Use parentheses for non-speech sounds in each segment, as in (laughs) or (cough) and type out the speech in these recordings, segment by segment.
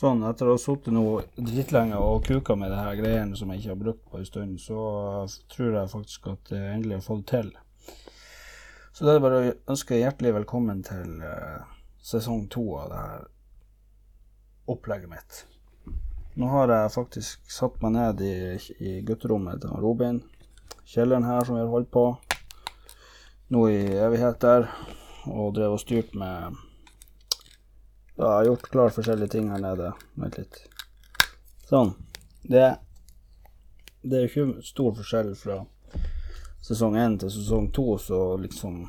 Sånn, etter å ha sittet nå dritlenge og kuka med det her greiene som jeg ikke har brukt på en stund, så tror jeg faktisk at jeg endelig har fått det til. Så da er det bare å ønske hjertelig velkommen til eh, sesong to av det her opplegget mitt. Nå har jeg faktisk satt meg ned i, i gutterommet til Robin. Kjelleren her som vi har holdt på nå i evigheter, og drev og styrt med ja, jeg har gjort klar forskjellige ting her nede. Vent litt. Sånn. Det, det er jo ikke stor forskjell fra sesong én til sesong to, så liksom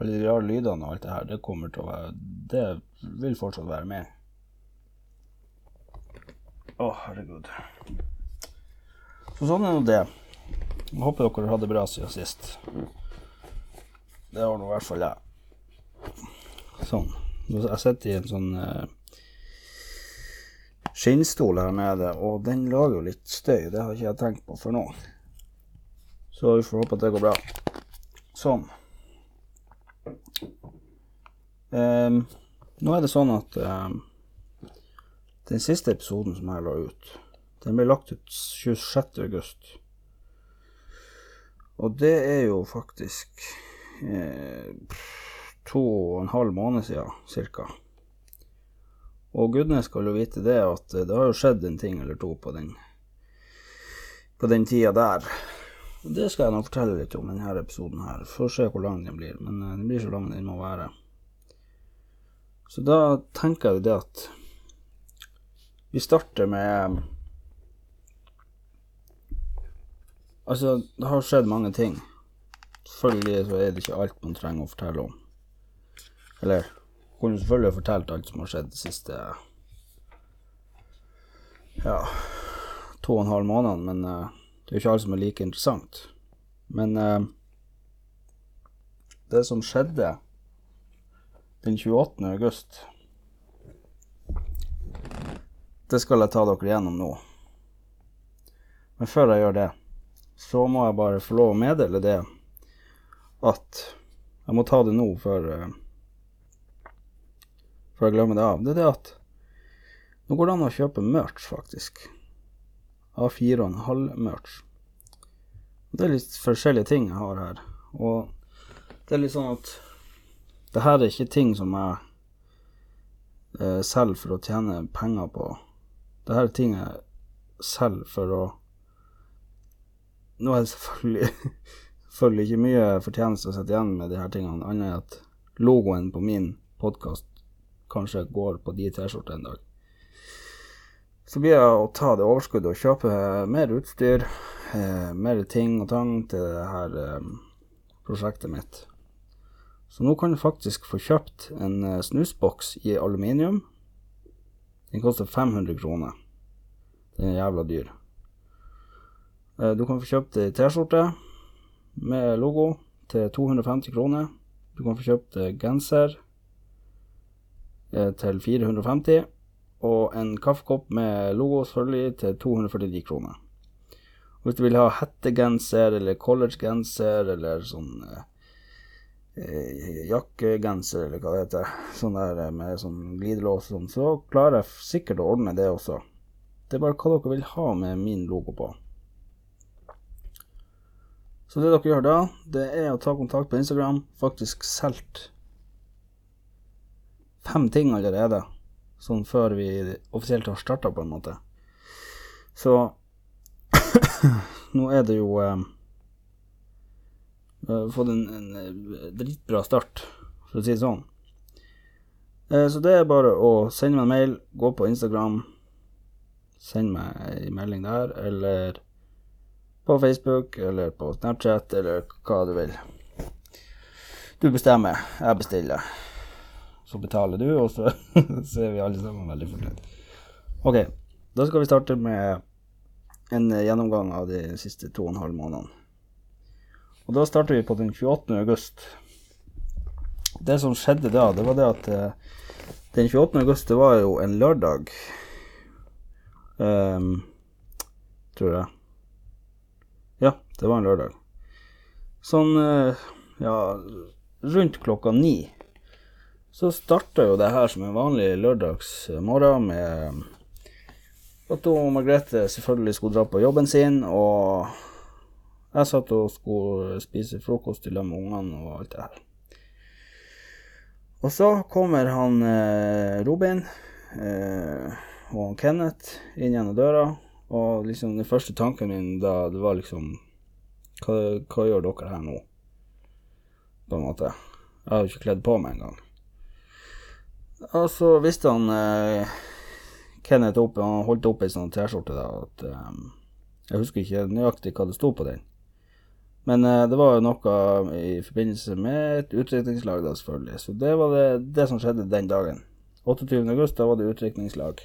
alle de rare lydene og alt det her, det kommer til å være Det vil fortsatt være med. Å, herregud. Så sånn er nå det. Jeg håper dere hadde det bra siden sist. Det har nå i hvert fall jeg. Sånn. Jeg sitter i en sånn uh, skinnstol her nede, og den lager jo litt støy. Det har ikke jeg tenkt på for nå. Så vi får håpe at det går bra. Sånn. Um, nå er det sånn at um, den siste episoden som jeg la ut, den ble lagt ut 26. august. Og det er jo faktisk eh, to og en halv måned siden, cirka. Og gudene skal jo vite det at det har jo skjedd en ting eller to på den, på den tida der. Det skal jeg nå fortelle litt om denne episoden her. Får se hvor lang den blir, men eh, den blir så lang den må være. Så da tenker jeg det at vi starter med Altså, det har skjedd mange ting. Selvfølgelig så er det ikke alt man trenger å fortelle om. Eller kunne selvfølgelig fortalt alt som har skjedd de siste ja, to og en halv måned, men uh, det er jo ikke alt som er like interessant. Men uh, det som skjedde den 28. august, det skal jeg ta dere gjennom nå. Men før jeg gjør det, så må jeg bare få lov å meddele det at jeg må ta det nå før uh, før jeg glemmer det av, det er det at nå går det an å kjøpe merch, faktisk. A4,5-merch. Det er litt forskjellige ting jeg har her. Og det er litt sånn at det her er ikke ting som jeg eh, selger for å tjene penger på. Det her er ting jeg selger for å Nå er det selvfølgelig, (laughs) selvfølgelig ikke mye fortjeneste å sette igjen med de her tingene, annet enn at logoen på min podkast kanskje går på de T-skjortene en dag. Så blir det å ta det overskuddet og kjøpe mer utstyr, eh, mer ting og tang til det her eh, prosjektet mitt. Så nå kan du faktisk få kjøpt en eh, snusboks i aluminium. Den koster 500 kroner. Den er jævla dyr. Eh, du kan få kjøpt ei T-skjorte med logo til 250 kroner. Du kan få kjøpt eh, genser Eh, til 450, og en kaffekopp med logo selvfølgelig til 249 kroner. Og hvis du vil ha hettegenser eller collegegenser eller sånn eh, eh, jakkegenser eller hva det heter, sånn der eh, med sånn glidelås og sånn, så klarer jeg sikkert å ordne det også. Det er bare hva dere vil ha med min logo på. Så det dere gjør da, det er å ta kontakt på Instagram, faktisk solgt fem ting allerede, sånn før vi offisielt har starta, på en måte. Så (coughs) nå er det jo eh, fått en, en, eh, dritbra start, for å si det sånn. Eh, så det er bare å sende meg en mail, gå på Instagram, send meg en melding der, eller på Facebook, eller på Snapchat, eller hva du vil. Du bestemmer, jeg bestiller så betaler du, og så, (laughs) så er vi alle sammen veldig fornøyd. Ok, da skal vi starte med en gjennomgang av de siste to og en halv månedene. Og da starter vi på den 28. august. Det som skjedde da, det var det at eh, den 28. august, det var jo en lørdag. Um, tror jeg. Ja, det var en lørdag. Sånn, uh, ja rundt klokka ni så starta jo det her som en vanlig lørdagsmorgen med at hun Margrethe selvfølgelig skulle dra på jobben sin, og jeg satt og skulle spise frokost til dem med ungene og alt det her. Og så kommer han eh, Robin eh, og han Kenneth inn gjennom døra, og liksom den første tanken min da, det var liksom hva, hva gjør dere her nå? På en måte. Jeg har jo ikke kledd på meg engang. Og så visste han eh, Kenneth opp, han holdt opp ei sånn T-skjorte at eh, Jeg husker ikke nøyaktig hva det sto på den. Men eh, det var jo noe i forbindelse med et utdrikningslag, da, selvfølgelig. Så det var det, det som skjedde den dagen. 28. august, da var det utdrikningslag.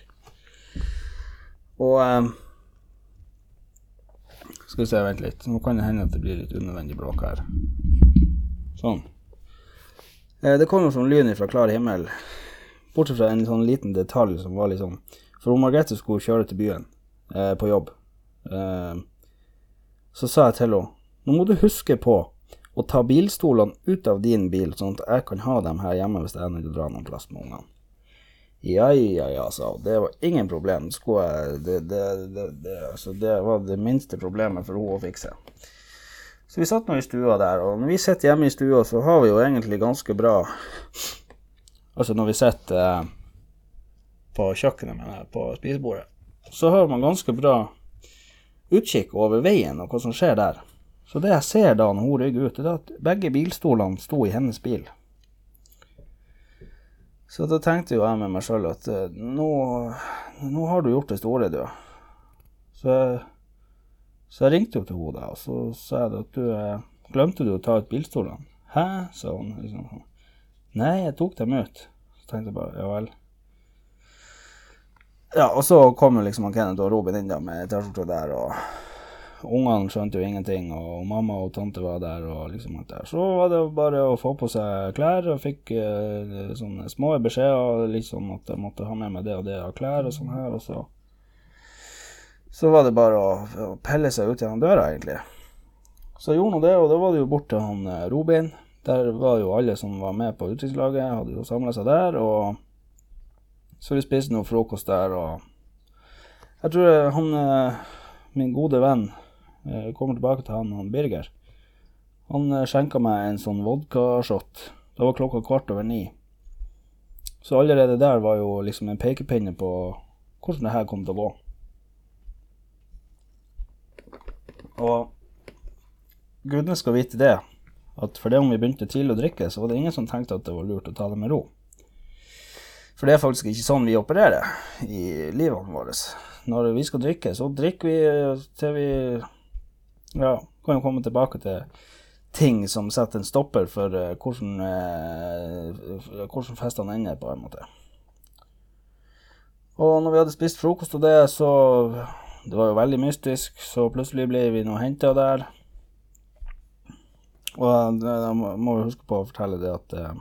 Og eh, Skal vi se, vent litt. Nå kan det hende at det blir litt unødvendig bråk her. Sånn. Eh, det kom jo som lyn fra klar himmel. Bortsett fra en sånn liten detalj som var sånn For hun Margrethe skulle kjøre til byen eh, på jobb. Eh, så sa jeg til henne nå må du huske på å ta bilstolene ut av din bil, sånn at jeg kan ha dem her hjemme hvis jeg er til å dra noen plass med ungene. Ja, ja, ja, sa hun. Det var ingen problem. Det, det, det, altså, det, var det minste problemet for henne å fikse. Så vi satt nå i stua der, og når vi sitter hjemme i stua, så har vi jo egentlig ganske bra Altså når vi sitter eh, på kjøkkenet med på spisebordet, så hører man ganske bra utkikk over veien og hva som skjer der. Så det jeg ser da når hun rygger ut, er at begge bilstolene sto i hennes bil. Så da tenkte jo jeg med meg sjøl at eh, nå, nå, har du gjort det store, du. Så, så jeg ringte jo til henne og så sa jeg at du eh, glemte du å ta ut bilstolene? Hæ? sa hun. Liksom. Nei, jeg tok dem ut. Så tenkte jeg bare ja vel. Ja, og så kom jo liksom Kenneth og Robin inn da med T-skjorta der og ungene skjønte jo ingenting, og mamma og tante var der. og liksom alt der. Så var det bare å få på seg klær, og fikk eh, sånne små beskjeder liksom at jeg måtte ha med meg det og det av klær og sånn her. og så så var det bare å, å pelle seg ut gjennom døra, egentlig. Så jeg gjorde nå det, og da var det jo bort til han eh, Robin. Der var jo alle som var med på utviklingslaget, hadde jo samla seg der. og Så vi spiste noe frokost der, og jeg tror han, eh, min gode venn jeg kommer tilbake til han, han Birger. Han eh, skjenka meg en sånn vodkashot. Det var klokka kvart over ni. Så allerede der var jo liksom en pekepinne på hvordan det her kom til å gå. Og gudene skal vite det, at fordi om vi begynte tidlig å drikke, så var det ingen som tenkte at det var lurt å ta det med ro. For det er faktisk ikke sånn vi opererer i livene våre. Når vi skal drikke, så drikker vi til vi ja, kan jo komme tilbake til ting som setter en stopper for uh, hvordan, uh, hvordan festene ender, på en måte. Og når vi hadde spist frokost og det, så Det var jo veldig mystisk, så plutselig ble vi nå henta der. Og da må vi huske på å fortelle det at uh,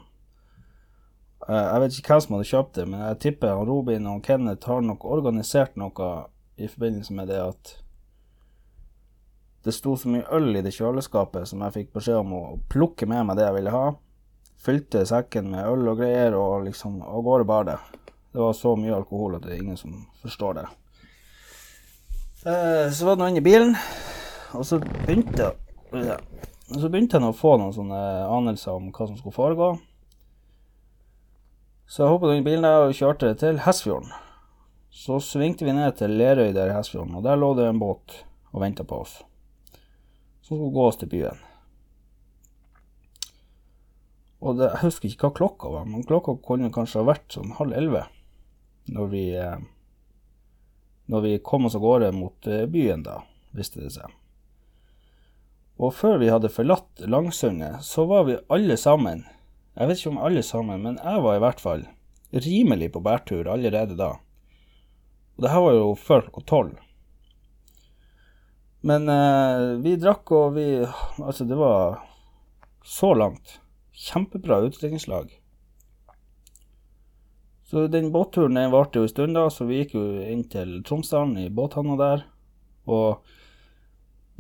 Jeg vet ikke hvem som hadde kjøpt det, men jeg tipper han Robin og Kenneth har nok organisert noe i forbindelse med det at det sto så mye øl i det kjøleskapet som jeg fikk beskjed om å plukke med meg det jeg ville ha. Fylte sekken med øl og greier, og liksom av gårde bar det. Det var så mye alkohol at det er ingen som forstår det. Eh, så var det noe i bilen, og så begynte ja, så begynte jeg å få noen sånne anelser om hva som skulle foregå. Så jeg hoppet inn i bilen der og kjørte til Hesfjorden. Så svingte vi ned til Lerøy der i Hesfjorden, og der lå det en båt og venta på oss som skulle gå oss til byen. Og det, Jeg husker ikke hva klokka var, men klokka kunne kanskje ha vært sånn halv elleve når vi, eh, når vi kom oss av gårde mot eh, byen, da, viste det seg. Og før vi hadde forlatt Langsundet, så var vi alle sammen, jeg vet ikke om alle sammen, men jeg var i hvert fall rimelig på bærtur allerede da. Og det her var jo før klokka tolv. Men eh, vi drakk, og vi Altså, det var så langt. Kjempebra utdrikningslag. Så den båtturen den varte jo en stund, da, så vi gikk jo inn til Tromsdalen, i båthavna der. Og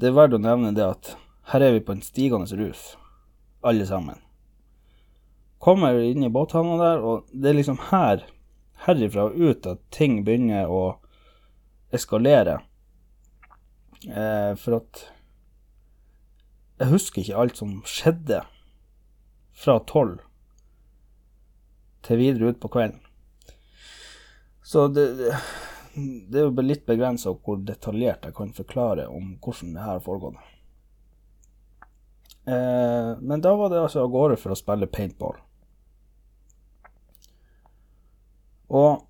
det er verdt å nevne det at her er vi på en stigende rus, alle sammen. kommer inn i båthavna der, og det er liksom her, herifra og ut, at ting begynner å eskalere. Eh, for at Jeg husker ikke alt som skjedde fra tolv til videre ut på kvelden. Så det, det, er jo litt begrensa hvor detaljert jeg kan forklare om hvordan det her foregått. Eh, men da var det altså av gårde for å spille paintball. Og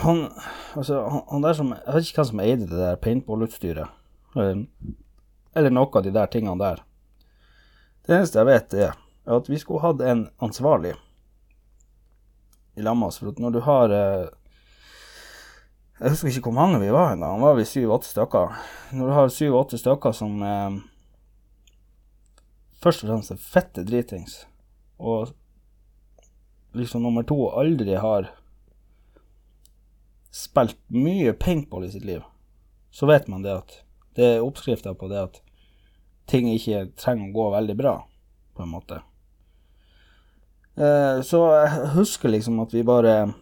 han Altså, han, han der som Jeg vet ikke hvem som eide det der paintballutstyret. Eller, eller noe av de der tingene der. Det eneste jeg vet, er at vi skulle hatt en ansvarlig i lag med oss. For når du har eh, Jeg husker ikke hvor mange vi var engang. Han var vi syv-åtte stykker. Når du har syv-åtte stykker som eh, først og fremst er fette dritings, og liksom nummer to aldri har spilt mye paintball i sitt liv, så vet man det at det er oppskrifta på det at ting ikke trenger å gå veldig bra, på en måte. Eh, så jeg husker liksom at vi bare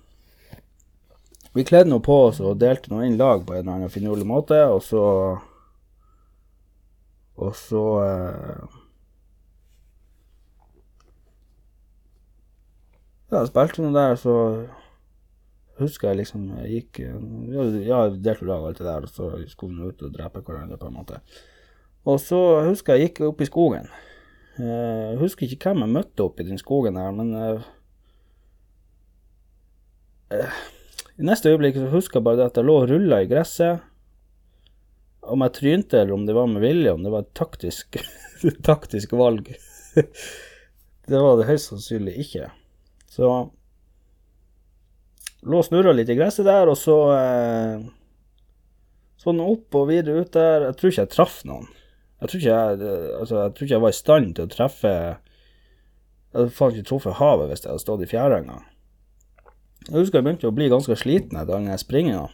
Vi kledde noe på oss og delte noe inn lag på en eller annen finurlig måte, og så Og så eh, Ja, spilte noe der, så husker jeg liksom jeg gikk Ja, delte lag og alt det der, og så skulle vi ut og drepe hverandre, på en måte. Og så husker jeg gikk opp i skogen. Jeg husker ikke hvem jeg møtte opp i den skogen her, men uh, I neste øyeblikk så husker jeg bare det at jeg lå og rulla i gresset. Om jeg trynte eller om det var med vilje, om det var et taktisk, (laughs) taktisk valg. (laughs) det var det høyst sannsynlig ikke. Så lå og snurra litt i gresset der, og så eh, sånn opp og videre ut der. Jeg tror ikke jeg traff noen. Jeg tror jeg, altså, jeg, tror ikke jeg var i stand til å treffe Jeg hadde faen ikke truffet havet hvis jeg hadde stått i fjæra engang. Jeg husker jeg begynte å bli ganske sliten etter den springinga.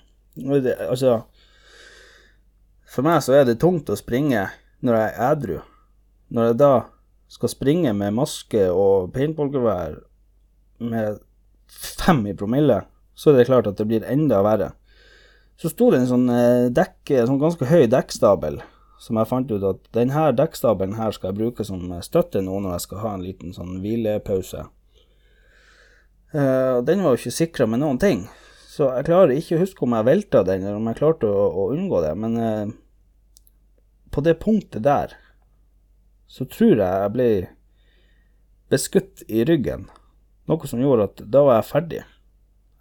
Altså For meg så er det tungt å springe når jeg er edru. Når jeg da skal springe med maske og paintballgevær med fem i promille, så er det klart at det blir enda verre. Så sto det en sånn eh, dekk, sånn ganske høy dekkstabel, som jeg fant ut at denne dekkstabelen her skal jeg bruke som støtte nå når jeg skal ha en liten sånn hvilepause. Uh, den var jo ikke sikra med noen ting, så jeg klarer ikke å huske om jeg velta den, eller om jeg klarte å, å unngå det, men uh, på det punktet der så tror jeg jeg ble beskutt i ryggen, noe som gjorde at da var jeg ferdig.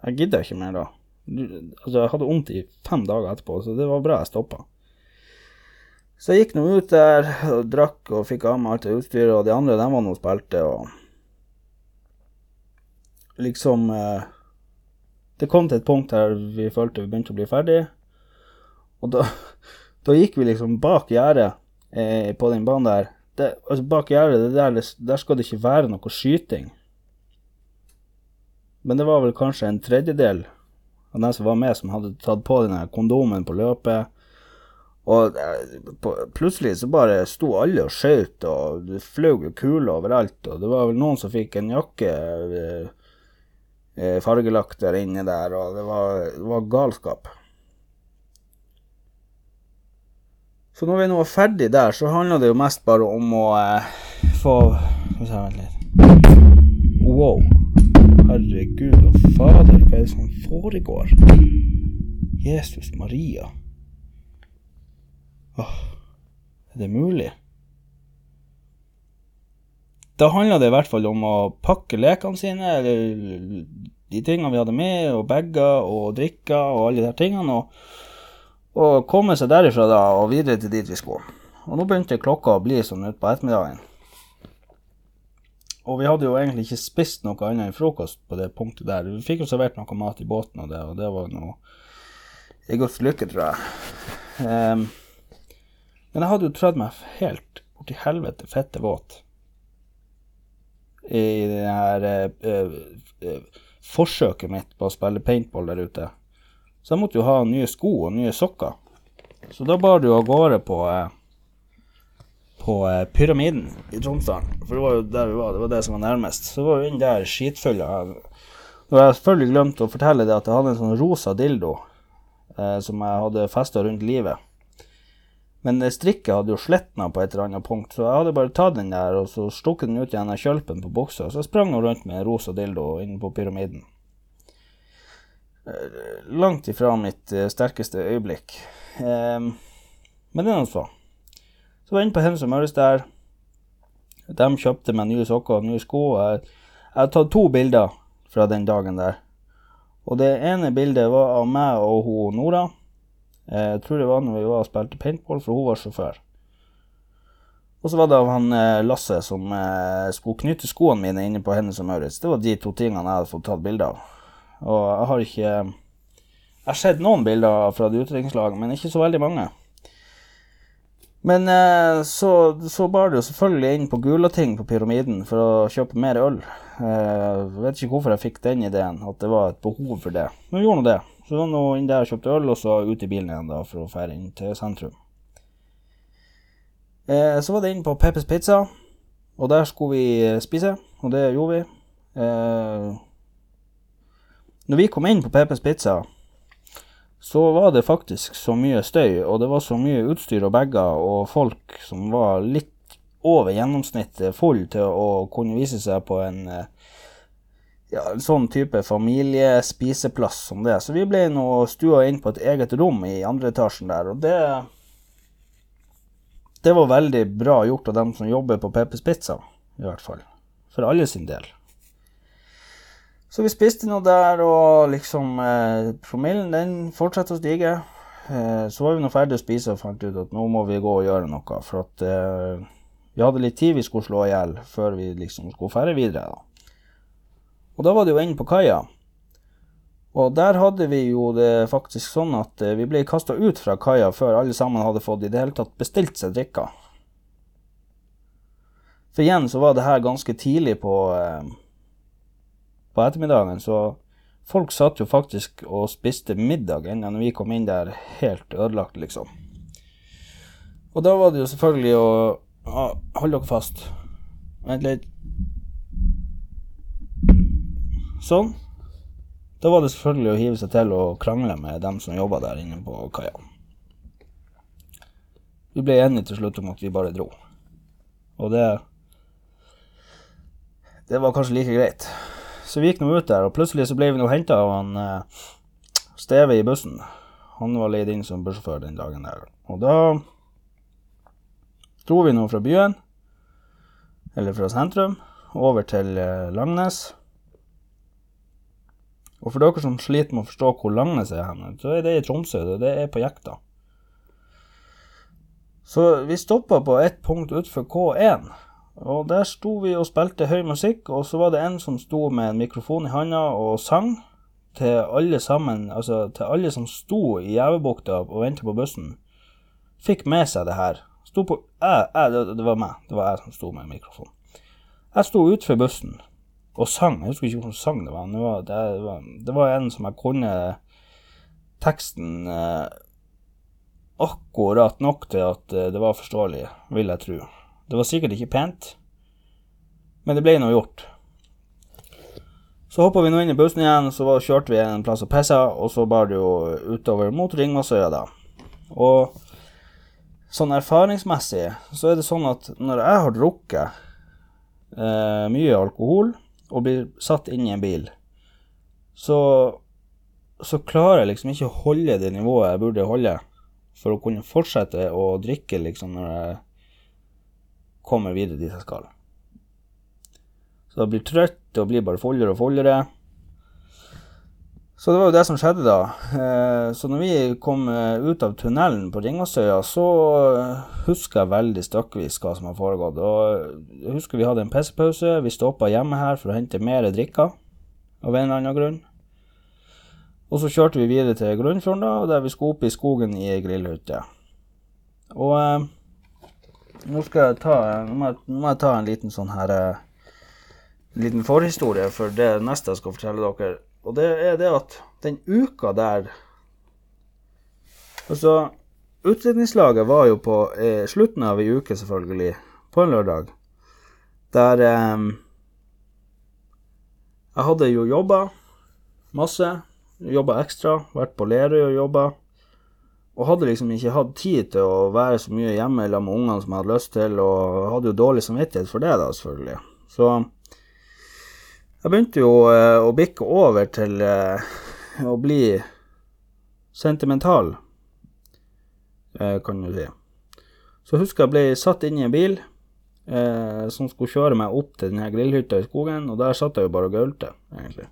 Jeg gidda ikke mer da. Altså, jeg hadde vondt i fem dager etterpå, så det var bra jeg stoppa. Så jeg gikk nå ut der og drakk og fikk av meg alt det utstyret, og de andre, de var nå spilte, og liksom eh, Det kom til et punkt der vi følte vi begynte å bli ferdig, og da, (laughs) da gikk vi liksom bak gjerdet eh, på den banen der. Det, altså bak gjerdet, der, der skal det ikke være noe skyting. Men det var vel kanskje en tredjedel av dem som var med, som hadde tatt på denne kondomen på løpet. Og eh, plutselig så bare sto alle og skjøt, og det fløy kuler overalt. Og det var vel noen som fikk en jakke eh, eh, fargelagt der inne der, og det var, det var galskap. Så når vi nå er ferdig der, så handler det jo mest bare om å eh, få Skal vi se, vent litt. Wow. Herregud og fader, hva er det som foregår? Jesus Maria. Åh, er det mulig? Da handla det i hvert fall om å pakke lekene sine, eller de tingene vi hadde med, og bager og drikker og alle de der tingene, og, og komme seg derifra da og videre til dit vi skulle. Og nå begynte klokka å bli sånn utpå ettermiddagen. Og vi hadde jo egentlig ikke spist noe annet enn frokost på det punktet der. Vi fikk jo servert noe mat i båten, og det, og det var noe i godt lykke, tror jeg. Um, men jeg hadde jo trødd meg helt borti helvete fette våt i det her uh, uh, forsøket mitt på å spille paintball der ute. Så jeg måtte jo ha nye sko og nye sokker. Så da bar det jo av gårde på, uh, på eh, Pyramiden i Tromsdalen. For det var jo der vi var, det var det som var nærmest. Så var vi inn der skitfulle. Og jeg har selvfølgelig glemt å fortelle det at jeg hadde en sånn rosa dildo eh, som jeg hadde festa rundt livet. Men strikket hadde jo sletna på et eller annet punkt, så jeg hadde bare tatt den der og så stukket den ut igjen av kjølpen på buksa, så sprang hun rundt med en rosa dildo inne på pyramiden. Eh, Langt ifra mitt eh, sterkeste øyeblikk. Eh, men det er nå så. Så var jeg inne på Hennes og Møres der. De kjøpte meg nye sokker og nye sko. Jeg, jeg har tatt to bilder fra den dagen der. Og det ene bildet var av meg og hun Nora. Eh, Jeg tror det var når vi var og spilte paintball, for hun var sjåfør. Og så var det av han eh, Lasse som eh, skulle knytte skoene mine inne på Hennes og Maurits. Det var de to tingene jeg hadde fått tatt bilde av. Og jeg har ikke Jeg har sett noen bilder fra det utdrikningslaget, men ikke så veldig mange. Men eh, så, så bar det jo selvfølgelig inn på Gulating på Pyramiden for å kjøpe mer øl. Eh, vet ikke hvorfor jeg fikk den ideen, at det var et behov for det. Men vi gjorde nå det. Så var nå inn der og kjøpte øl, og så ut i bilen igjen da for å fære inn til sentrum. Eh, så var det inn på Peppers Pizza, og der skulle vi spise, og det gjorde vi. Når vi kom inn på Peppers Pizza, så var det faktisk så mye støy, og det var så mye utstyr og bager og folk som var litt over gjennomsnittet full til å kunne vise seg på en eh, ja, en sånn type familiespiseplass som det. Så vi ble nå stua inn på et eget rom i andre etasjen der, og det Det var veldig bra gjort av dem som jobber på Peppers Pizza, i hvert fall. For alle sin del. Så vi spiste nå der, og liksom eh, Promillen den fortsatte å stige. Eh, så var vi nå ferdig å spise og fant ut at nå må vi gå og gjøre noe. For at eh, vi hadde litt tid vi skulle slå i hjel før vi liksom skulle ferde videre. da. Og da var det jo inn på kaia. Og der hadde vi jo det faktisk sånn at eh, vi ble kasta ut fra kaia før alle sammen hadde fått i det hele tatt bestilt seg drikker. For igjen så var det her ganske tidlig på, eh, på ettermiddagen, så folk satt jo faktisk og spiste middag når vi kom inn der helt ødelagt, liksom. Og da var det jo selvfølgelig å Hold dere fast. Vent litt. Sånn. Da var det selvfølgelig å hive seg til og krangle med dem som jobba der inne på kaia. Vi ble enige til slutt om at vi bare dro. Og det Det var kanskje like greit. Så vi gikk nå ut der, og plutselig så ble vi nå henta av han eh, Steve i bussen. Han var leid inn som bussjåfør den dagen der. Og da dro vi nå fra byen, eller fra sentrum, over til eh, Langnes. Og for dere som sliter med å forstå hvor Langnes er hen, så er det i Tromsø, og det er på Jekta. Så vi stoppa på ett punkt utenfor K1, og der sto vi og spilte høy musikk, og så var det en som sto med en mikrofon i handa og sang til alle sammen, altså til alle som sto i Gjevebukta og ventet på bussen, fikk med seg det her. Sto på, jeg, jeg, det, det var meg, det var jeg som sto med mikrofon. Jeg sto utenfor bussen og sang. Jeg husker ikke hvilken sang det var. Det var, det var, det var en som jeg kunne teksten eh, akkurat nok til at eh, det var forståelig, vil jeg tro. Det var sikkert ikke pent, men det ble nå gjort. Så hoppa vi nå inn i bussen igjen, så kjørte vi en plass og pissa, og så bar det jo utover mot Ringvassøya, da. Og sånn erfaringsmessig så er det sånn at når jeg har drukket eh, mye alkohol og blir satt inn i en bil, så, så klarer jeg liksom ikke å holde det nivået jeg burde holde for å kunne fortsette å drikke liksom når jeg kommer videre dit jeg skal. Så jeg blir trøtt og blir bare foldere og foldere. Så det var jo det som skjedde da. Eh, Så når vi kom eh, ut av tunnelen på Ringvassøya, så eh, husker jeg veldig stykkevis hva som har foregått. Og jeg husker vi hadde en pissepause. Vi stoppa hjemme her for å hente mer drikker, av en eller annen grunn. Og så kjørte vi videre til Grunnfjorden, da, der vi skulle opp i skogen i ei grillhytte. Og nå jeg ta Nå må jeg, nå må jeg ta en liten sånn her eh, liten forhistorie for det neste jeg skal fortelle dere. Og det er det at den uka der Altså, utdrikningslaget var jo på eh, slutten av ei uke, selvfølgelig, på en lørdag, der eh, Jeg hadde jo jobba masse, jobba ekstra, vært på Lerøy og jobba, og hadde liksom ikke hatt tid til å være så mye hjemme sammen med ungene som jeg hadde lyst til, og hadde jo dårlig samvittighet for det, da, selvfølgelig. Så jeg begynte jo eh, å bikke over til eh, å bli sentimental, eh, kan du si. Så husker jeg ble satt inn i en bil eh, som skulle kjøre meg opp til denne grillhytta i skogen, og der satt jeg jo bare og gaulte, egentlig.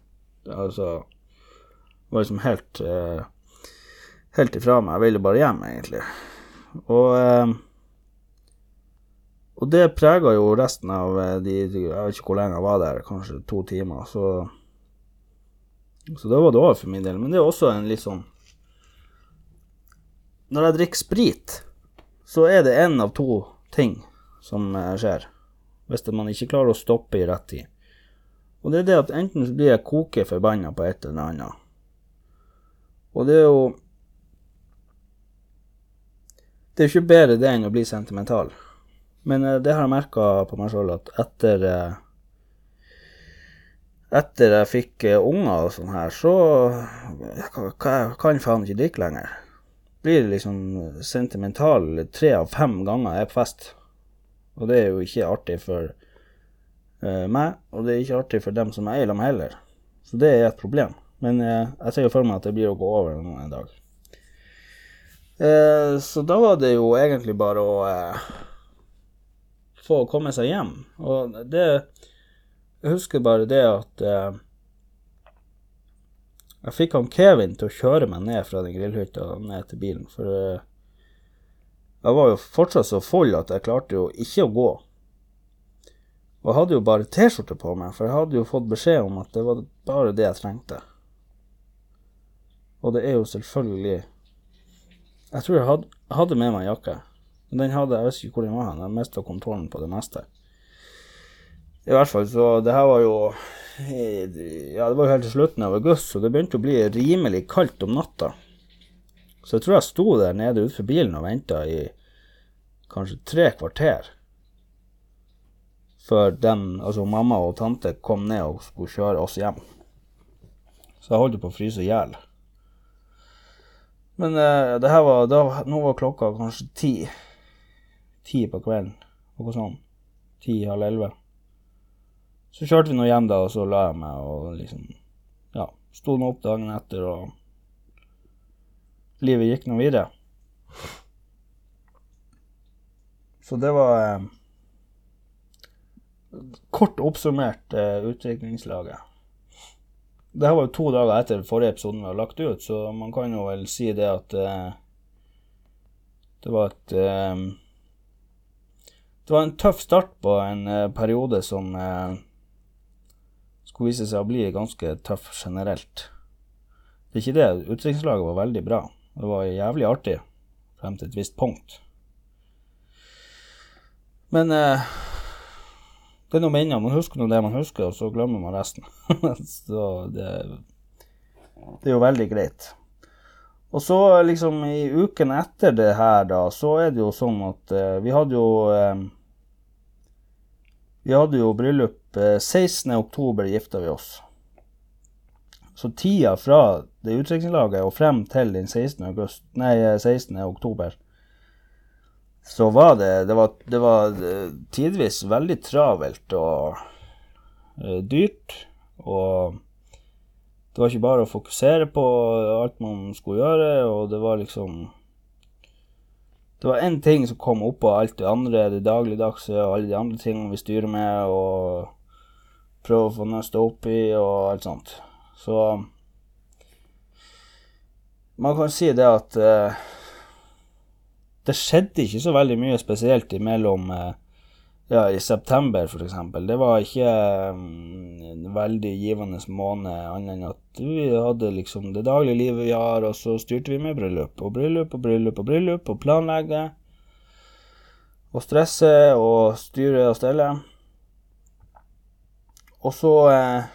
Altså, det var liksom helt eh, helt ifra meg. Jeg ville bare hjem, egentlig. Og, eh, og det prega jo resten av eh, de Jeg vet ikke hvor lenge jeg var der, kanskje to timer. Så, så da var det over for min del. Men det er også en litt sånn Når jeg drikker sprit, så er det én av to ting som eh, skjer. Hvis man ikke klarer å stoppe i rett tid. Og det er det at enten blir jeg koke forbanna på et eller annet. Og det er jo det er jo ikke bedre det enn å bli sentimental. Men eh, det har jeg merka på meg sjøl at etter eh, Etter jeg fikk eh, unger og sånn her, så jeg kan jeg faen ikke drikke lenger. Blir liksom sentimental tre av fem ganger jeg er på fest. Og det er jo ikke artig for uh, meg, og det er ikke artig for dem som jeg er sammen med heller. Så det er et problem. Men uh, jeg ser jo for meg at det blir å gå over en dag. Eh, så da var det jo egentlig bare å eh, få komme seg hjem. Og det Jeg husker bare det at eh, jeg fikk han Kevin til å kjøre meg ned fra den grillhytta ned til bilen. For eh, jeg var jo fortsatt så full at jeg klarte jo ikke å gå. Og jeg hadde jo bare T-skjorte på meg, for jeg hadde jo fått beskjed om at det var bare det jeg trengte. Og det er jo selvfølgelig jeg tror jeg hadde, hadde med meg jakke. Men den hadde, jeg vet ikke hvor den var hen. Jeg mista kontrollen på det meste. I hvert fall, så det her var jo Ja, det var jo helt til slutten av august, så det begynte å bli rimelig kaldt om natta. Så jeg tror jeg sto der nede utenfor bilen og venta i kanskje tre kvarter før dem, altså mamma og tante, kom ned og skulle kjøre oss hjem. Så jeg holdt på å fryse i hjel. Men uh, det her var da, Nå var klokka kanskje ti. Ti på kvelden. Noe sånn. Ti, halv elleve. Så kjørte vi nå hjem, da, og så la jeg meg og liksom Ja. Sto nå opp dagen etter, og livet gikk nå videre. Så det var eh, Kort oppsummert eh, utviklingslaget. Det her var jo to dager etter forrige episode vi har lagt ut, så man kan jo vel si det at uh, det var et uh, Det var en tøff start på en uh, periode som skulle vise seg å bli ganske tøff generelt. Det er ikke det. Utviklingslaget var veldig bra. Det var jævlig artig frem til et visst punkt. Men eh, det er noe minner. Man husker noe det man husker, og så glemmer man resten. (laughs) så det, det, er jo veldig greit. Og så liksom i uken etter det her, da, så er det jo sånn at eh, vi hadde jo eh, Vi hadde jo bryllup eh, 16.10. gifta vi oss. Så tida fra det utdrikningslaget og frem til den 16. August, nei, 16. oktober så var det Det var, det var eh, tidvis veldig travelt og uh, dyrt. Og det var ikke bare å fokusere på alt man skulle gjøre, og det var liksom Det var én ting som kom oppå alt det andre, det dagligdagse og alle de andre tingene vi styrer med, og prøver å få nøsta opp i og alt sånt. Så man kan si det at uh, det skjedde ikke så veldig mye spesielt imellom eh, ja, i september, f.eks. Det var ikke um, en veldig givende måned, annet enn at vi hadde liksom det daglige livet vi har, og så styrte vi med bryllup og bryllup og bryllup og bryllup og planlegge og stresse og styre og stelle. Og så eh,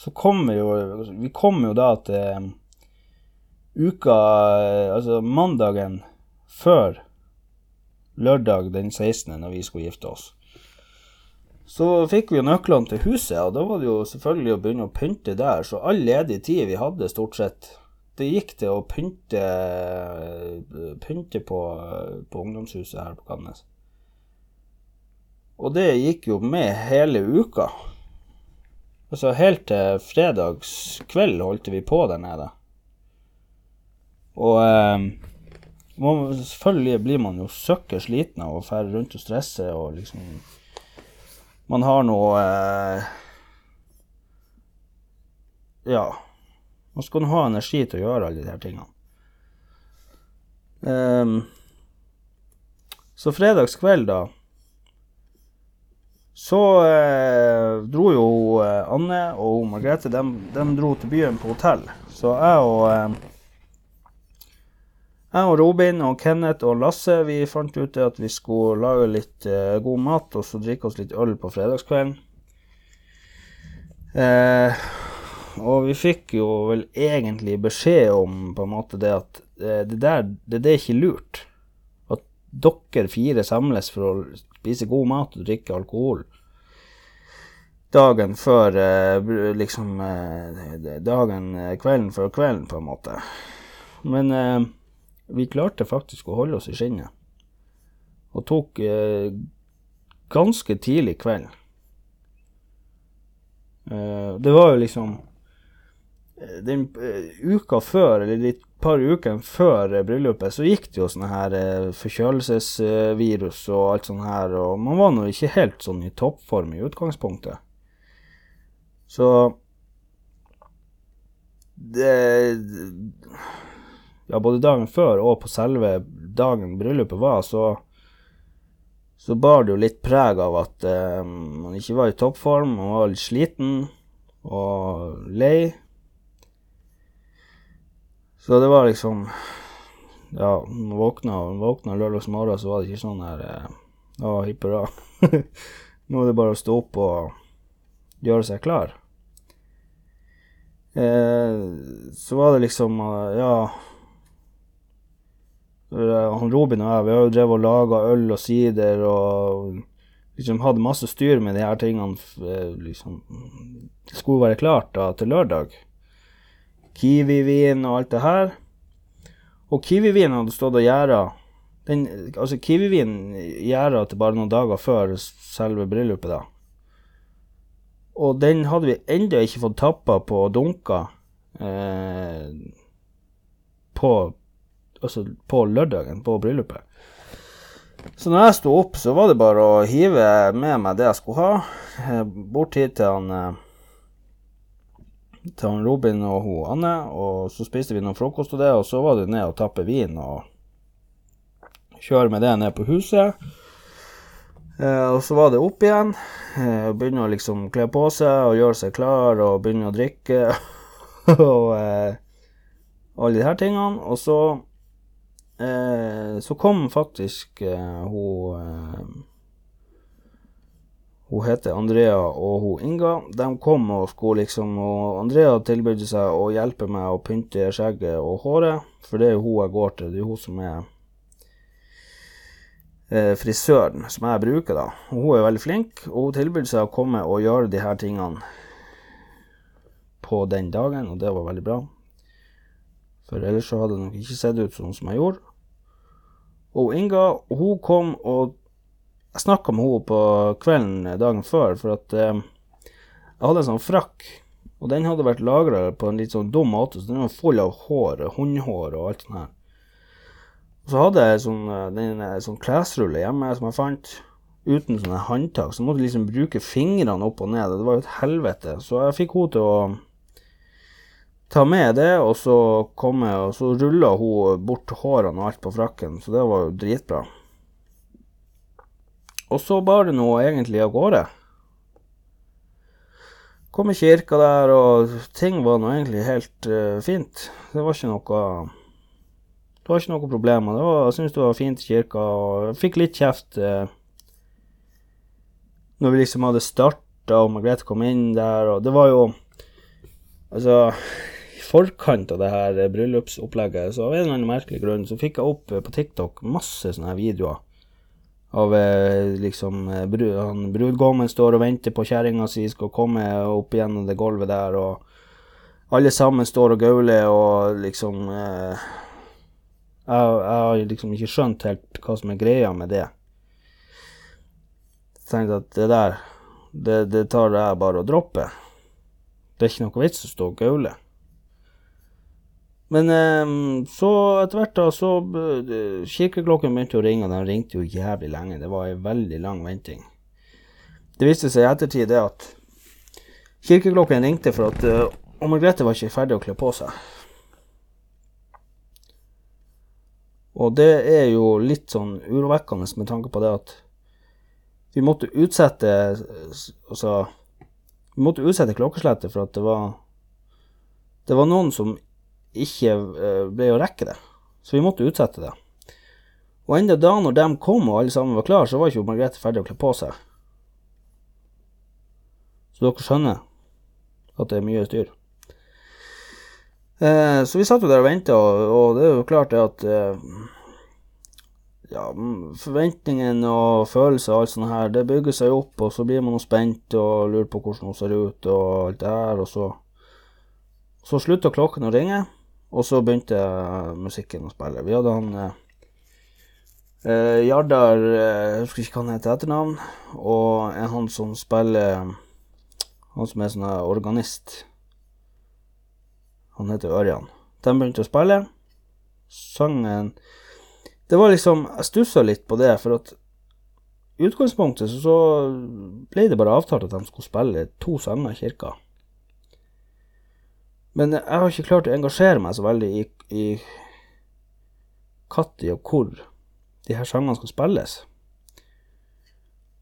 så kom vi jo Vi kom jo da til uka Altså mandagen før lørdag den 16., når vi skulle gifte oss. Så fikk vi jo nøklene til huset, og da var det jo selvfølgelig å begynne å pynte der. Så all ledig tid vi hadde, stort sett, det gikk til å pynte, pynte på, på ungdomshuset her på Kannes. Og det gikk jo med hele uka. Altså helt til fredagskveld holdt vi på der nede. Og eh, man, selvfølgelig blir man jo søkker sliten av å fære rundt og stresse og liksom Man har noe eh, Ja. Man skal ha energi til å gjøre alle de her tingene. Um, så fredagskveld, da Så eh, dro jo eh, Anne og Margrethe de, de, dro til byen på hotell. Så jeg og eh, jeg og Robin og Kenneth og Lasse vi fant ut at vi skulle lage litt eh, god mat og så drikke oss litt øl på fredagskvelden. Eh, og vi fikk jo vel egentlig beskjed om på en måte det at eh, det der det, det er ikke lurt. At dere fire samles for å spise god mat og drikke alkohol dagen før eh, liksom eh, dagen eh, kvelden før kvelden, på en måte. Men vi klarte faktisk å holde oss i skinnet. Og tok eh, ganske tidlig kveld. Eh, det var jo liksom eh, Den uh, uka før, eller de par ukene før bryllupet, så gikk det jo sånne her uh, forkjølelsesvirus og alt sånt her, og man var nå ikke helt sånn i toppform i utgangspunktet. Så det ja, både dagen før og på selve dagen bryllupet var, så, så bar det jo litt preg av at eh, man ikke var i toppform, man var litt sliten og lei. Så det var liksom Ja, man våkna, våkna lørdags morgen, så var det ikke sånn her eh, Å, hipp hurra. (laughs) Nå er det bare å stå opp og gjøre seg klar. Eh, så var det liksom Ja Eh, han Robin og jeg vi har jo drevet og laga øl og sider og liksom hadde masse styr med de her tingene. Eh, liksom, det skulle være klart da til lørdag. Kiwi-vin og alt det her. Og Kiwi-vin hadde stått og gjæra. Altså, Kiwi-vin gjæra til bare noen dager før selve bryllupet, da. Og den hadde vi ennå ikke fått tappa på dunka eh, på altså på lørdagen, på bryllupet. Så når jeg sto opp, så var det bare å hive med meg det jeg skulle ha, eh, bort hit til han eh, til han Robin og hun Anne, og så spiste vi noe frokost og det, og så var det ned og tappe vin og kjøre med det ned på huset. Eh, og så var det opp igjen. Begynne å liksom kle på seg og gjøre seg klar og begynne å drikke (laughs) og eh, alle de her tingene. Og så så kom faktisk eh, hun eh, Hun heter Andrea og hun Inga. De kom og skulle liksom Og Andrea tilbød seg å hjelpe meg å pynte skjegget og håret, for det er jo hun jeg går til. Det er hun som er eh, frisøren som jeg bruker, da. Og hun er veldig flink, og hun tilbød seg å komme og gjøre de her tingene på den dagen, og det var veldig bra. For ellers så hadde det nok ikke sett ut sånn som jeg gjorde. Og Inga hun kom og Jeg snakka med henne på kvelden dagen før, for at eh, jeg hadde en sånn frakk, og den hadde vært lagra på en litt sånn dum måte, så den var full av hår, hundehår og alt sånt her. Så hadde jeg sånn, eh, den, eh, sånn klesrulle hjemme som jeg fant, uten sånne håndtak, så jeg måtte liksom bruke fingrene opp og ned, det var jo et helvete. Så jeg fikk henne til å ta med det, og så komme Og så rulla hun bort hårene og alt på frakken, så det var jo dritbra. Og så bar det nå egentlig av gårde. Kom i kirka der, og ting var nå egentlig helt uh, fint. Det var ikke noe Det var ikke noe problemer. Det var, jeg syntes det var fint i kirka, og jeg fikk litt kjeft uh, når vi liksom hadde starta, og Margrethe kom inn der, og det var jo Altså forkant av det her bryllupsopplegget, så av en eller annen merkelig grunn, så fikk jeg opp på TikTok masse sånne her videoer av liksom brud, han, Brudgommen står og venter på kjerringa si skal komme opp gjennom det gulvet der, og alle sammen står og gauler og liksom eh, jeg har liksom ikke skjønt helt hva som er greia med det. Jeg tenkte at det der, det, det tar jeg bare å droppe. Det er ikke noe vits å stå og gaule. Men eh, så etter hvert, da, så uh, Kirkeklokken begynte å ringe, og den ringte jo jævlig lenge. Det var ei veldig lang venting. Det viste seg i ettertid det at kirkeklokken ringte for at uh, Margrethe var ikke ferdig å kle på seg. Og det er jo litt sånn urovekkende med tanke på det at vi måtte utsette Altså Vi måtte utsette klokkeslettet for at det var Det var noen som ikke eh, ble å rekke det. Så vi måtte utsette det. Og enda da når de kom og alle sammen var klare, så var ikke Margrethe ferdig å kle på seg. Så dere skjønner at det er mye styr. Eh, så vi satt jo der og venta, og, og, det er jo klart det at eh, ja, forventningene og følelser og alt sånt her, det bygger seg opp, og så blir man spent og lurer på hvordan hun ser ut og alt det her, og så Så slutter klokken å ringe, og så begynte musikken å spille. Vi hadde han eh, eh Jardar, eh, jeg husker ikke hva han heter etternavn, og en han som spiller Han som er sånn organist. Han heter Ørjan. De begynte å spille. Sangen Det var liksom Jeg stussa litt på det, for at i utgangspunktet så ble det bare avtalt at de skulle spille to sanger i kirka. Men jeg har ikke klart å engasjere meg så veldig i, i når og hvor de her sangene skal spilles.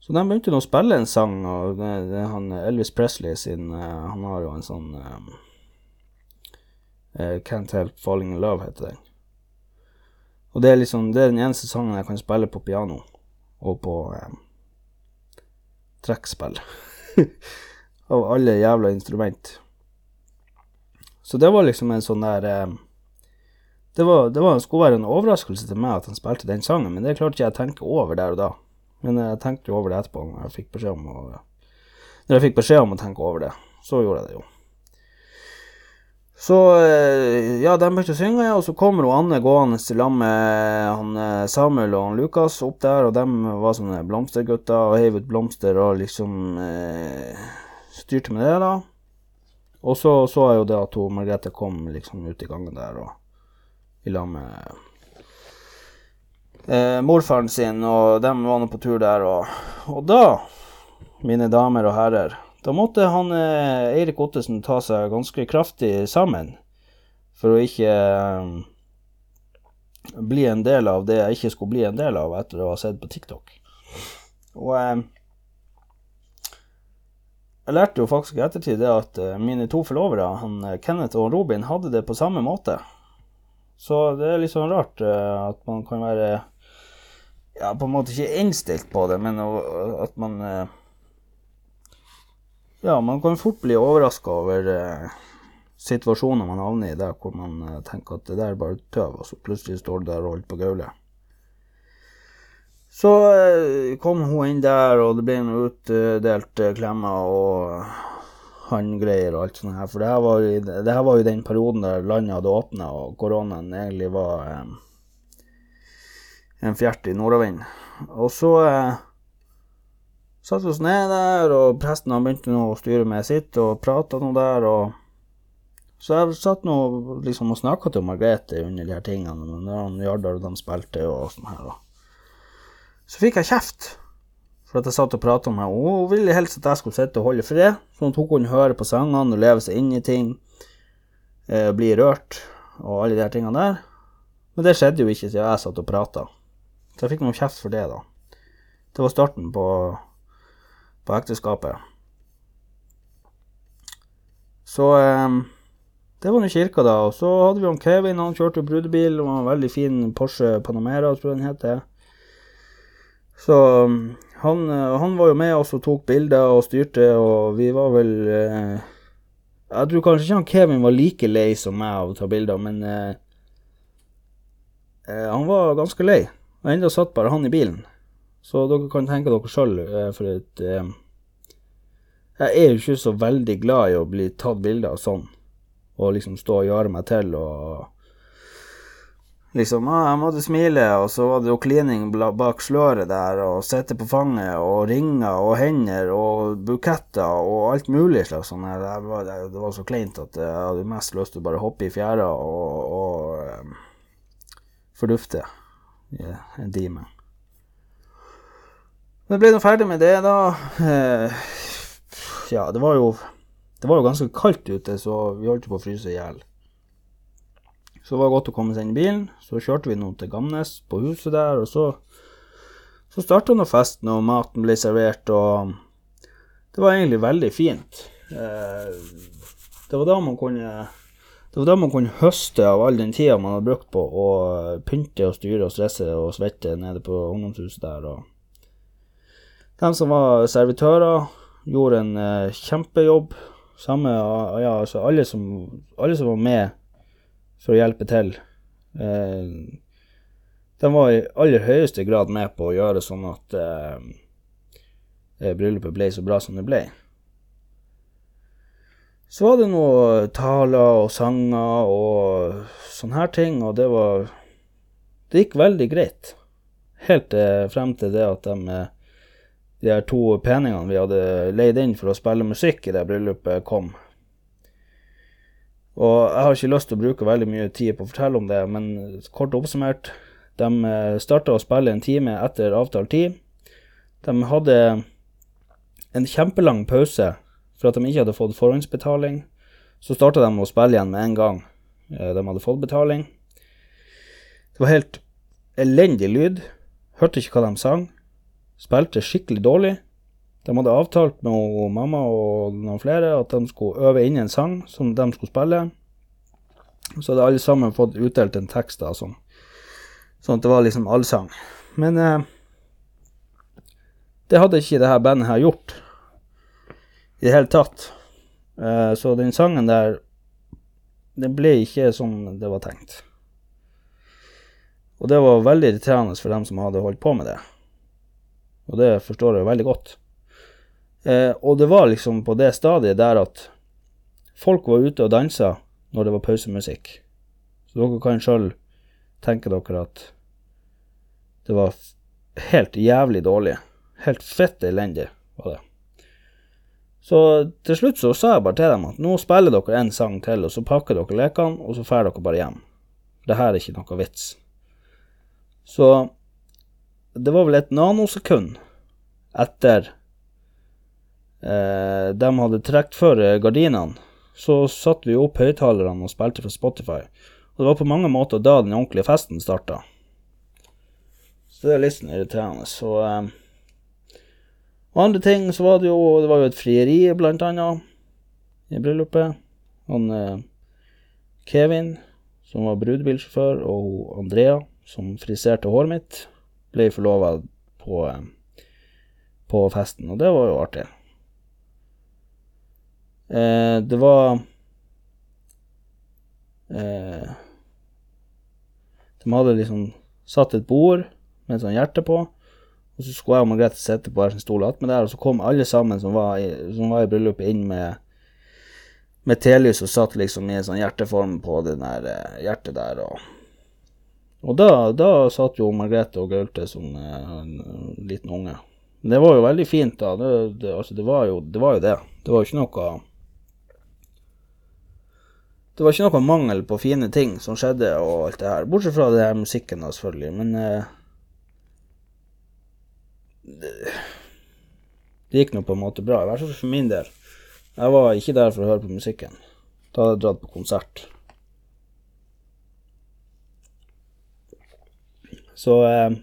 Så de begynte nå å spille en sang, og det, det han Elvis Presley sin uh, Han har jo en sånn um, Can't Help Falling In Love heter den. Og det er liksom Det er den eneste sangen jeg kan spille på piano og på um, trekkspill. (laughs) Av alle jævla instrument. Så det var liksom en sånn der um, det, var, det var, skulle være en overraskelse til meg at han spilte den sangen, men det klarte ikke jeg å tenke over der og da. Men jeg tenkte jo over det etterpå, når jeg fikk beskjed om å, når jeg fikk beskjed om å tenke over det. Så gjorde jeg det jo. Så eh, ja, de begynte å synge, og så kommer hun Anne gående sammen med han eh, Samuel og han Lukas opp der, og de var sånne blomstergutter og heiv ut blomster og liksom eh, styrte med det, da. Og så så jeg jo det at hun Margrethe kom liksom ut i gangen der og i lag med eh, morfaren sin, og de var nå på tur der, og, og da, mine damer og herrer da måtte han eh, Eirik Ottesen ta seg ganske kraftig sammen for å ikke eh, bli en del av det jeg ikke skulle bli en del av etter å ha sett på TikTok. Og eh, jeg lærte jo faktisk i ettertid det at mine to forlovere, han Kenneth og Robin, hadde det på samme måte. Så det er litt sånn rart at man kan være ja, på en måte ikke innstilt på det, men at man ja, man kan fort bli overraska over eh, situasjoner man havner i der hvor man eh, tenker at det der er bare tøv, og så plutselig står du der og holder på gaule. Så eh, kom hun inn der, og det ble utdelt eh, klemmer og handgreier og alt sånt her. For det her var, det her var jo den perioden der landet hadde åpna, og koronaen egentlig var eh, en fjert i nordavind. Og så eh, satte oss ned der, og presten begynte nå å styre med sitt, og prata nå der, og Så jeg satt nå liksom og snakka til Margrethe under de her tingene, når Jardar og de spilte og sånn her, og Så fikk jeg kjeft for at jeg satt og prata med henne. Hun ville helst at jeg skulle sitte og holde fred, sånn at hun kunne høre på sangene og leve seg inn i ting, eh, bli rørt og alle de her tingene der. Men det skjedde jo ikke siden jeg satt og prata. Så jeg fikk noe kjeft for det, da. Det var starten på på ekteskapet. Så eh, det var nå kirka, da. Og så hadde vi han Kevin, han kjørte brudebil. og en veldig fin Porsche Panamera, tror jeg den heter. Så han, han, var jo med oss og tok bilder og styrte, og vi var vel eh, Jeg tror kanskje ikke han Kevin var like lei som meg av å ta bilder, men eh, eh, han var ganske lei. Og enda satt bare han i bilen. Så dere kan tenke dere sjøl, eh, for at eh, Jeg er jo ikke så veldig glad i å bli tatt bilder av sånn, og liksom stå og gjøre meg til og Liksom, ah, jeg måtte smile, og så var det jo klining bak sløret der, og sitte på fanget, og ringer og hender og buketter og alt mulig slags sånn her. Det var, så kleint at jeg hadde mest lyst til å bare hoppe i fjæra og, og um, fordufte i en time. Men jeg ble nå ferdig med det, da. Eh, ja, det var jo Det var jo ganske kaldt ute, så vi holdt på å fryse i hjel. Så det var godt å komme seg inn i bilen. Så kjørte vi nå til Gamnes, på huset der, og så, så starta nå festen, og maten ble servert, og det var egentlig veldig fint. Eh, det var da man kunne det var da man kunne høste av all den tida man hadde brukt på å pynte og styre og stresse og svette nede på ungdomshuset der. Og de som var servitører, gjorde en eh, kjempejobb. Samme, ja, altså alle som, alle som var med for å hjelpe til. Eh, de var i aller høyeste grad med på å gjøre sånn at eh, eh, bryllupet ble så bra som det ble. Så var det noe taler og sanger og sånne her ting, og det var Det gikk veldig greit. Helt frem til det at de, de her to peningene vi hadde leid inn for å spille musikk i det bryllupet, kom. Og jeg har ikke lyst til å bruke veldig mye tid på å fortelle om det, men kort oppsummert, de starta å spille en time etter avtalt tid. De hadde en kjempelang pause for at de ikke hadde fått forhåndsbetaling. Så starta de å spille igjen med en gang eh, de hadde fått betaling. Det var helt elendig lyd. Hørte ikke hva de sang. Spilte skikkelig dårlig. De hadde avtalt med mamma og noen flere at de skulle øve inn en sang som de skulle spille. Så hadde alle sammen fått utdelt en tekst, da, sånn. sånn at det var liksom allsang. Men eh, det hadde ikke det her bandet her gjort i det hele tatt. Eh, så den sangen der, den ble ikke som det var tenkt. Og det var veldig irriterende for dem som hadde holdt på med det. Og det forstår jeg veldig godt. Eh, og det var liksom på det stadiet der at folk var ute og dansa når det var pausemusikk. Så dere kan sjøl tenke dere at det var helt jævlig dårlig. Helt fett elendig var det. Så til slutt så sa jeg bare til dem at nå spiller dere en sang til, og så pakker dere lekene, og så drar dere bare hjem. Det her er ikke noe vits. Så det var vel et nanosekund etter eh, de hadde trukket for eh, gardinene, så satte vi opp høyttalerne og spilte fra Spotify. Og det var på mange måter da den ordentlige festen starta. Så det er litt sånn irriterende. Så eh, Og andre ting så var det jo Det var jo et frieri, blant annet, i bryllupet. Han eh, Kevin, som var brudebilsjåfør, og Andrea, som friserte håret mitt, ble forlova på, eh, på festen, og det var jo artig. Eh, det var eh, De hadde liksom satt et bord med et sånt hjerte på, og så skulle jeg og Margrethe sitte på hver sin stol attmed der, og så kom alle sammen som var i, som var i bryllupet, inn med med telys og satt liksom i en sånn hjerteform på det der eh, hjertet der, og og da, da satt jo Margrethe og gaulte som eh, en liten unge. Men det var jo veldig fint, da. Det, det, altså, det, var jo, det var jo det. Det var jo ikke noe Det var ikke noe mangel på fine ting som skjedde og alt det her. Bortsett fra det her musikken, da, selvfølgelig. Men eh, det, gikk nå på en måte bra. I hvert fall for min del. Jeg var ikke der for å høre på musikken. Da hadde jeg dratt på konsert. Så eh,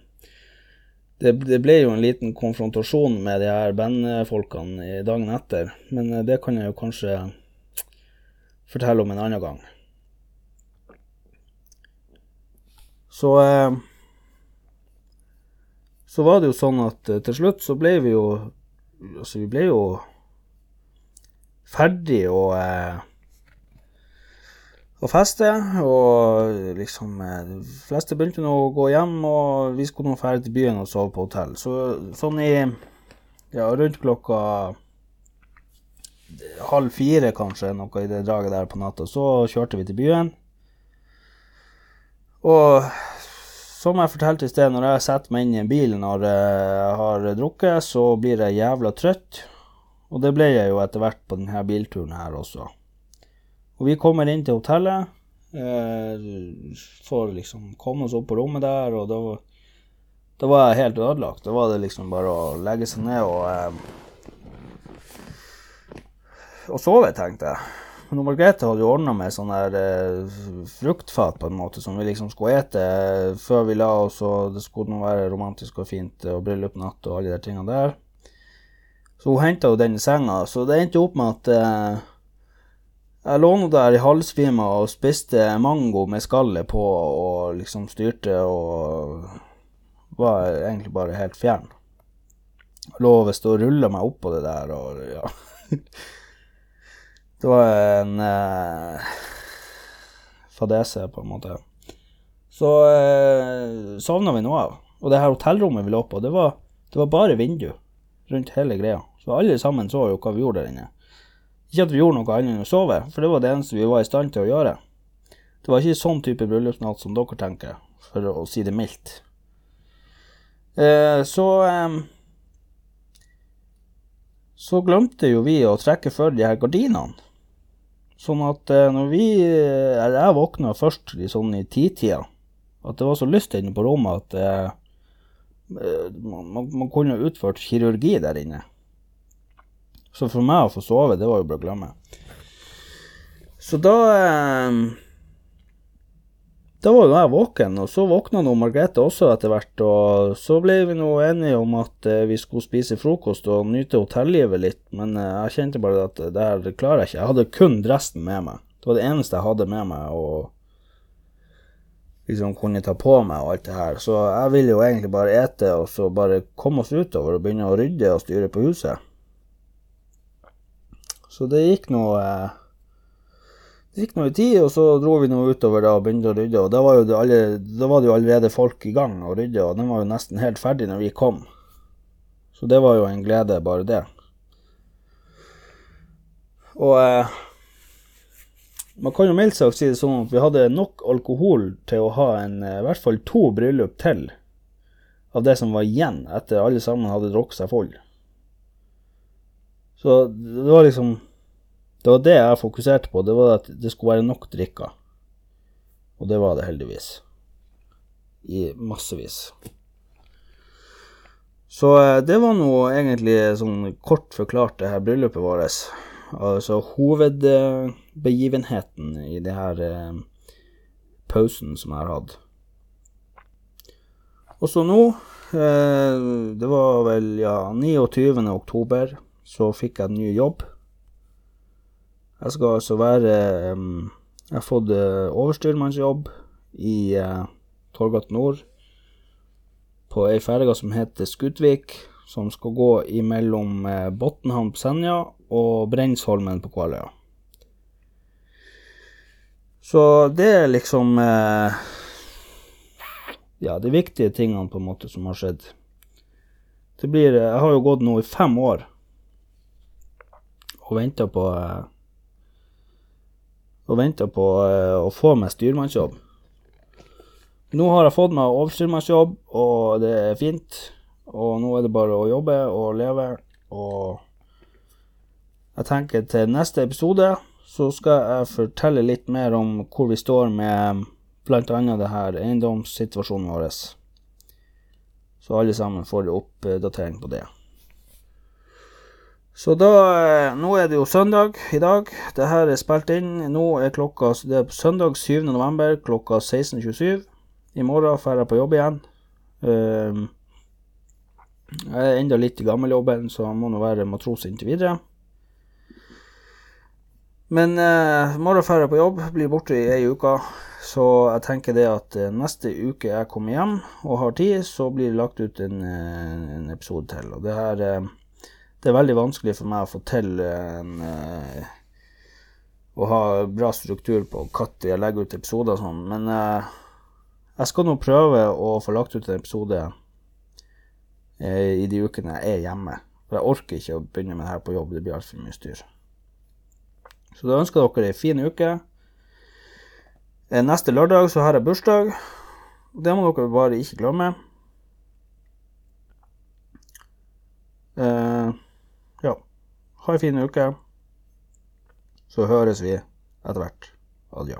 det, det ble jo en liten konfrontasjon med de her bandfolkene dagen etter, men eh, det kan jeg jo kanskje fortelle om en annen gang. Så eh, Så var det jo sånn at eh, til slutt så ble vi jo Altså, vi ble jo ferdig og eh, og feste, og liksom De fleste begynte nå å gå hjem, og vi skulle nå dra til byen og sove på hotell. Så sånn i Ja, rundt klokka halv fire, kanskje, noe i det draget der på natta, så kjørte vi til byen. Og som jeg fortalte i sted, når jeg setter meg inn i en bil når jeg har drukket, så blir jeg jævla trøtt. Og det ble jeg jo etter hvert på denne bilturen her også. Og vi kommer inn til hotellet. Eh, får liksom komme oss opp på rommet der, og da, da var jeg helt ødelagt. Da var det liksom bare å legge seg ned og eh, og sove, tenkte jeg. Men Margrethe hadde jo ordna med sånn der eh, fruktfat på en måte, som vi liksom skulle ete før vi la oss, og det skulle nå være romantisk og fint og bryllupsnatt og alle de tingene der. Så hun henta jo den i senga, så det endte opp med at eh, jeg lå nå der i halvsvime og spiste mango med skallet på og liksom styrte og var egentlig bare helt fjern. Lå visst og rulla meg oppå det der og ja. (laughs) Det var en eh, fadese, på en måte. Så eh, sovna vi noe av. Og det her hotellrommet vi lå på, det var, det var bare vindu rundt hele greia. Så alle sammen så jo hva vi gjorde der inne. Ikke at vi gjorde noe annet enn å sove, for det var det eneste vi var i stand til å gjøre. Det var ikke sånn type bryllupsnatt som dere tenker, for å si det mildt. Eh, så eh, Så glemte jo vi å trekke for de her gardinene. Sånn at eh, når vi eh, Eller jeg våkna først sånn i titida. At det var så lyst inne på rommet at eh, eh man, man, kunne utført kirurgi der inne. Så for meg å få sove, det var jo bare å glemme. Så da eh, Da var jo jeg våken, og så våkna nå Margrethe også etter hvert. Og så ble vi nå enige om at eh, vi skulle spise frokost og nyte hotellivet litt, men eh, jeg kjente bare at det her klarer jeg ikke. Jeg hadde kun dressen med meg. Det var det eneste jeg hadde med meg og liksom kunne ta på meg og alt det her. Så jeg ville jo egentlig bare ete og så bare komme oss utover og begynne å rydde og styre på huset. Så det gikk nå eh, det gikk nå en tid, og så dro vi nå utover da og begynte å rydde. Og da var, det alle, da var det jo allerede folk i gang å rydde, og den var jo nesten helt ferdig når vi kom. Så det var jo en glede, bare det. Og eh, man kan jo mildt sagt si det sånn at vi hadde nok alkohol til å ha en, eh, i hvert fall to bryllup til av det som var igjen etter alle sammen hadde drukket seg full. Så det var liksom det var det jeg fokuserte på, det var at det skulle være nok drikker. Og det var det heldigvis. I massevis. Så eh, det var nå egentlig sånn kort forklart det her bryllupet vårt. Altså hovedbegivenheten i det her eh, pausen som jeg har hatt. Og så nå, eh, det var vel ja 29. oktober, så fikk jeg en ny jobb. Jeg skal altså være um, Jeg har fått uh, overstyrmannsjobb i uh, Torgat nord på ei ferge som heter Skutvik, som skal gå imellom uh, Botnhamn på Senja og Brensholmen på Kvaløya. Så det er liksom uh, Ja, de viktige tingene på en måte som har skjedd. Det blir Jeg har jo gått nå i fem år og venta på og venta på uh, å få meg styrmannsjobb. Nå har jeg fått meg overstyrmannsjobb, og det er fint. Og nå er det bare å jobbe og leve. Og jeg tenker til neste episode så skal jeg fortelle litt mer om hvor vi står med bl.a. det her eiendomssituasjonen vår. Så alle sammen får oppdatering på det. Så da eh, Nå er det jo søndag i dag. Det her er spilt inn. Nå er klokka Det er søndag 7. november klokka 16.27. I morgen drar jeg på jobb igjen. Uh, jeg er enda litt i gammeljobben, så jeg må nå være matros inntil videre. Men uh, morgen drar jeg på jobb, blir borte i ei uke. Så jeg tenker det at uh, neste uke jeg kommer hjem og har tid, så blir det lagt ut en, en episode til. Og det her det er veldig vanskelig for meg å få til en, uh, å ha bra struktur på når jeg legger ut episoder og sånn, men uh, jeg skal nå prøve å få lagt ut en episode uh, i de ukene jeg er hjemme. For jeg orker ikke å begynne med det her på jobb, det blir altfor mye styr. Så da ønsker dere ei en fin uke. Neste lørdag så har jeg bursdag. Det må dere bare ikke glemme. Ja. Ha ei en fin uke. Så høres vi etter hvert. Adjø.